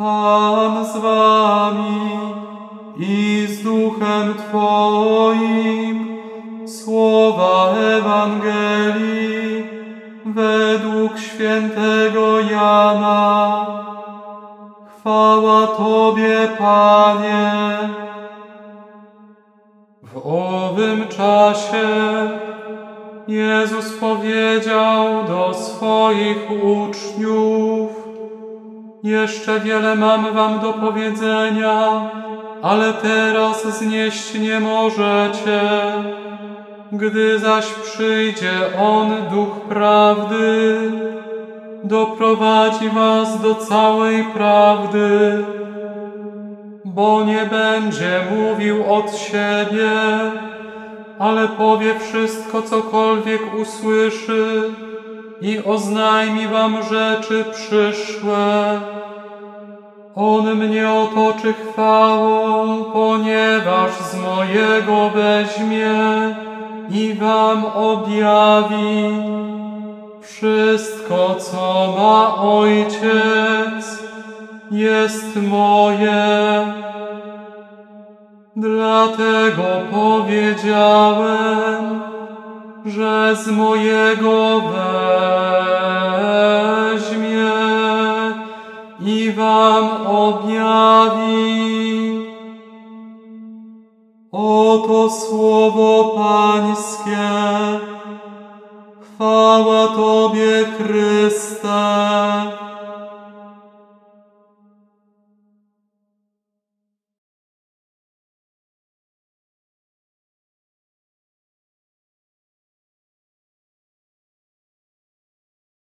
Pan z wami i z duchem Twoim. Słowa Ewangelii według świętego Jana. Chwała Tobie, Panie. W owym czasie Jezus powiedział do swoich uczniów: Jeszcze wiele mam wam do powiedzenia, ale teraz znieść nie możecie. Gdy zaś przyjdzie On, Duch Prawdy, doprowadzi was do całej prawdy, bo nie będzie mówił od siebie, ale powie wszystko, cokolwiek usłyszy i oznajmi wam rzeczy przyszłe. On mnie otoczy chwałą, ponieważ z mojego weźmie i wam objawi wszystko, co ma Ojciec, jest moje. Dlatego powiedziałem, że z mojego weźmie i wam objawi. Oto słowo Pańskie. Chwała Tobie, Chryste.